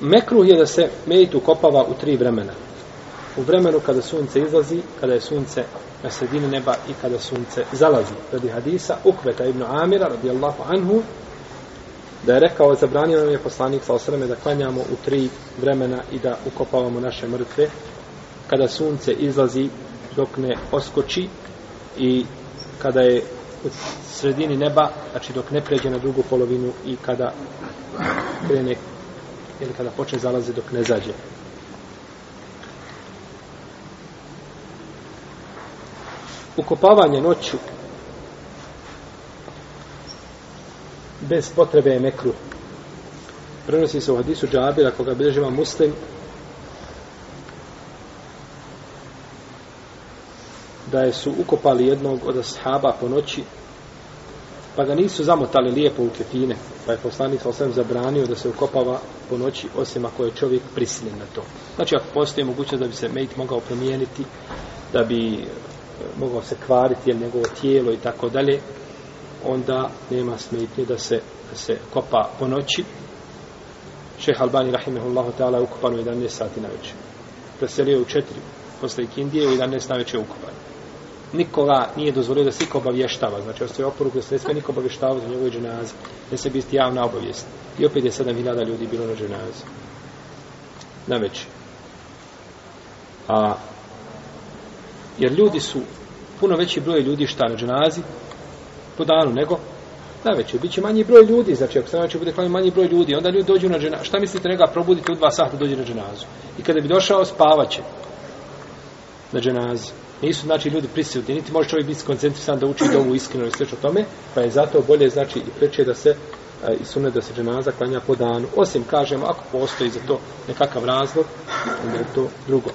Mekruh je da se mejit ukopava u tri vremena. U vremenu kada sunce izlazi, kada je sunce na sredini neba i kada sunce zalazi. Radi hadisa Ukveta ibn Amira, radijallahu anhu, da je rekao, zabranio nam je poslanik sa osreme da klanjamo u tri vremena i da ukopavamo naše mrtve. Kada sunce izlazi dok ne oskoči i kada je u sredini neba, znači dok ne pređe na drugu polovinu i kada krene ili kada počne zalaze dok ne zađe. Ukopavanje noću bez potrebe je mekru. Prenosi se u hadisu džabira koga bilježiva muslim da je su ukopali jednog od ashaba po noći pa ga nisu zamotali lijepo u kretine, pa je poslanik sasvim zabranio da se ukopava po noći, osim ako je čovjek prisiljen na to. Znači, ako postoje mogućnost da bi se mejt mogao promijeniti, da bi e, mogao se kvariti, jer njegovo tijelo i tako dalje, onda nema smetnje da se, da se kopa po noći. Šeh Albani, rahimahullahu ta'ala, je ukopan u 11 sati na večer. Preselio u 4, posle Indije u 11 na večer ukopan nikoga nije dozvolio da se iko obavještava. Znači, ostaje oporuku da se ne sve niko obavještava za njegove dženaze. Ne se biti javna obavijest. I opet je 7000 ljudi bilo na dženazi. Na već. A, jer ljudi su puno veći broj ljudi šta na dženazi po danu nego na veće. Biće manji broj ljudi, znači ako se na bude kvalim manji broj ljudi, onda ljudi dođu na dženazu. Šta mislite nego probudite u dva sata dođe na dženazu? I kada bi došao, spavaće na dženazi nisu znači ljudi prisutni, niti može čovjek biti koncentrisan da uči dovu iskreno i sve o tome, pa je zato bolje znači i preče da se eh, i sunne da se dženaza klanja po danu. Osim, kažemo, ako postoji za to nekakav razlog, onda je to drugo.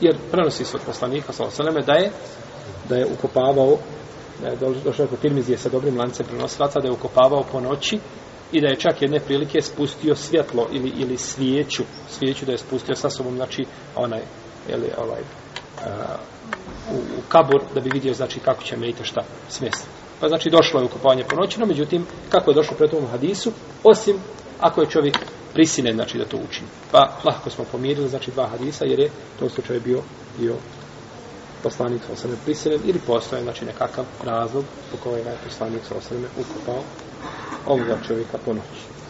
Jer prenosi se od poslanika, sa osaleme, da je, da je ukopavao, da je došao kod Tirmizije sa dobrim lancem prenosilaca, da je ukopavao po noći, i da je čak jedne prilike spustio svjetlo ili, ili svijeću, svijeću da je spustio sa sobom, znači, onaj, ili, ovaj, a, u, u, kabor, da bi vidio, znači, kako će Mejte šta smjestiti. Pa znači, došlo je ukopavanje po noćinu, međutim, kako je došlo pred tom hadisu, osim ako je čovjek prisine, znači, da to učini. Pa, lahko smo pomirili, znači, dva hadisa, jer je to slučaj bio, bio poslanik Osrme prisilen ili postoje znači nekakav razlog po kojem je poslanik Osrme ukupao ovoga čovjeka po noći.